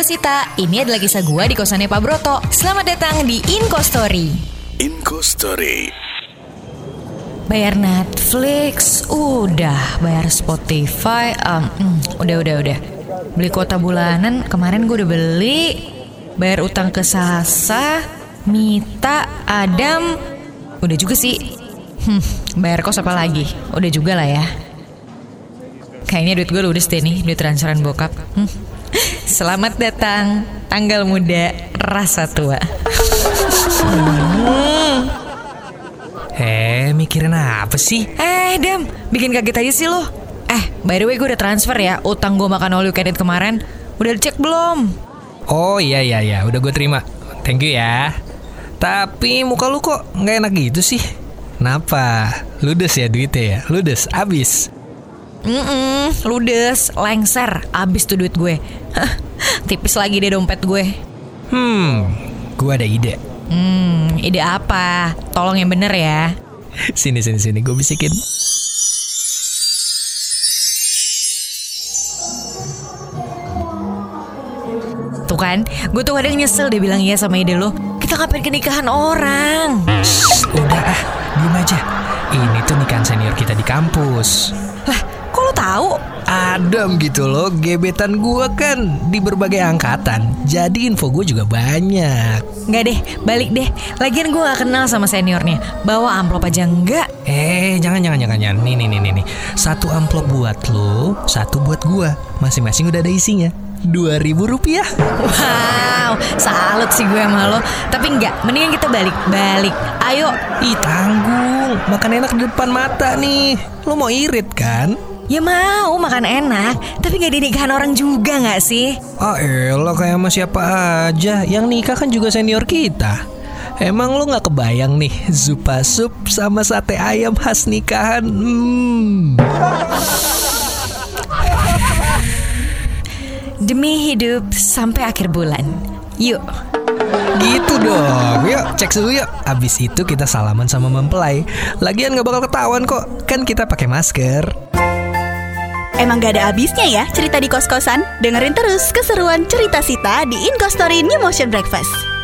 gue Sita. Ini adalah kisah gue di kosannya Pak Broto. Selamat datang di Inko Story. Inco Story. Bayar Netflix, udah. Bayar Spotify, um, mm, udah, udah, udah. Beli kuota bulanan, kemarin gue udah beli. Bayar utang ke Sasa, Mita, Adam, udah juga sih. Hmm, bayar kos apa lagi? Udah juga lah ya. Kayaknya duit gue ludes deh nih, duit transferan bokap. Hmm. Selamat datang, tanggal muda, rasa tua. Eh, mikirin apa sih? Eh, Dam, bikin kaget aja sih lo. Eh, by the way gue udah transfer ya, utang gue makan all you can eat kemarin. Udah dicek belum? Oh iya iya iya, udah gue terima. Thank you ya. Tapi muka lu kok nggak enak gitu sih? Kenapa? Ludes ya duitnya ya? Ludes, abis. Mm-mm, ludes, lengser, abis tuh duit gue. Tipis lagi deh dompet gue. Hmm, gue ada ide. Hmm, ide apa? Tolong yang bener ya. Sini sini sini, gue bisikin. Tuh kan, gue tuh kadang nyesel deh bilang iya sama ide lo. Kita ngapain ke nikahan orang? Shh, udah ah, diem aja. Ini tuh nikahan senior kita di kampus. Tahu? Adem gitu loh, gebetan gue kan di berbagai angkatan. Jadi info gue juga banyak. Nggak deh, balik deh. Lagian gue gak kenal sama seniornya. Bawa amplop aja enggak. Eh, jangan jangan jangan jangan. Nih nih nih nih. Satu amplop buat lo, satu buat gua. Masing-masing udah ada isinya. Dua ribu rupiah. Wow, salut sih gue sama lo. Tapi enggak, mendingan kita balik. Balik. Ayo. Ih tanggung, makan enak di depan mata nih. Lo mau irit kan? Ya mau makan enak, tapi nggak di nikahan orang juga nggak sih? Ah elah kayak sama siapa aja. Yang nikah kan juga senior kita. Emang lo nggak kebayang nih Zupa sup sama sate ayam khas nikahan Hmm Demi hidup sampai akhir bulan. Yuk. Gitu dong Yuk cek dulu yuk Abis itu kita salaman sama mempelai Lagian gak bakal ketahuan kok Kan kita pakai masker Emang gak ada habisnya ya cerita di kos-kosan? Dengerin terus keseruan cerita Sita di Inko Story New Motion Breakfast.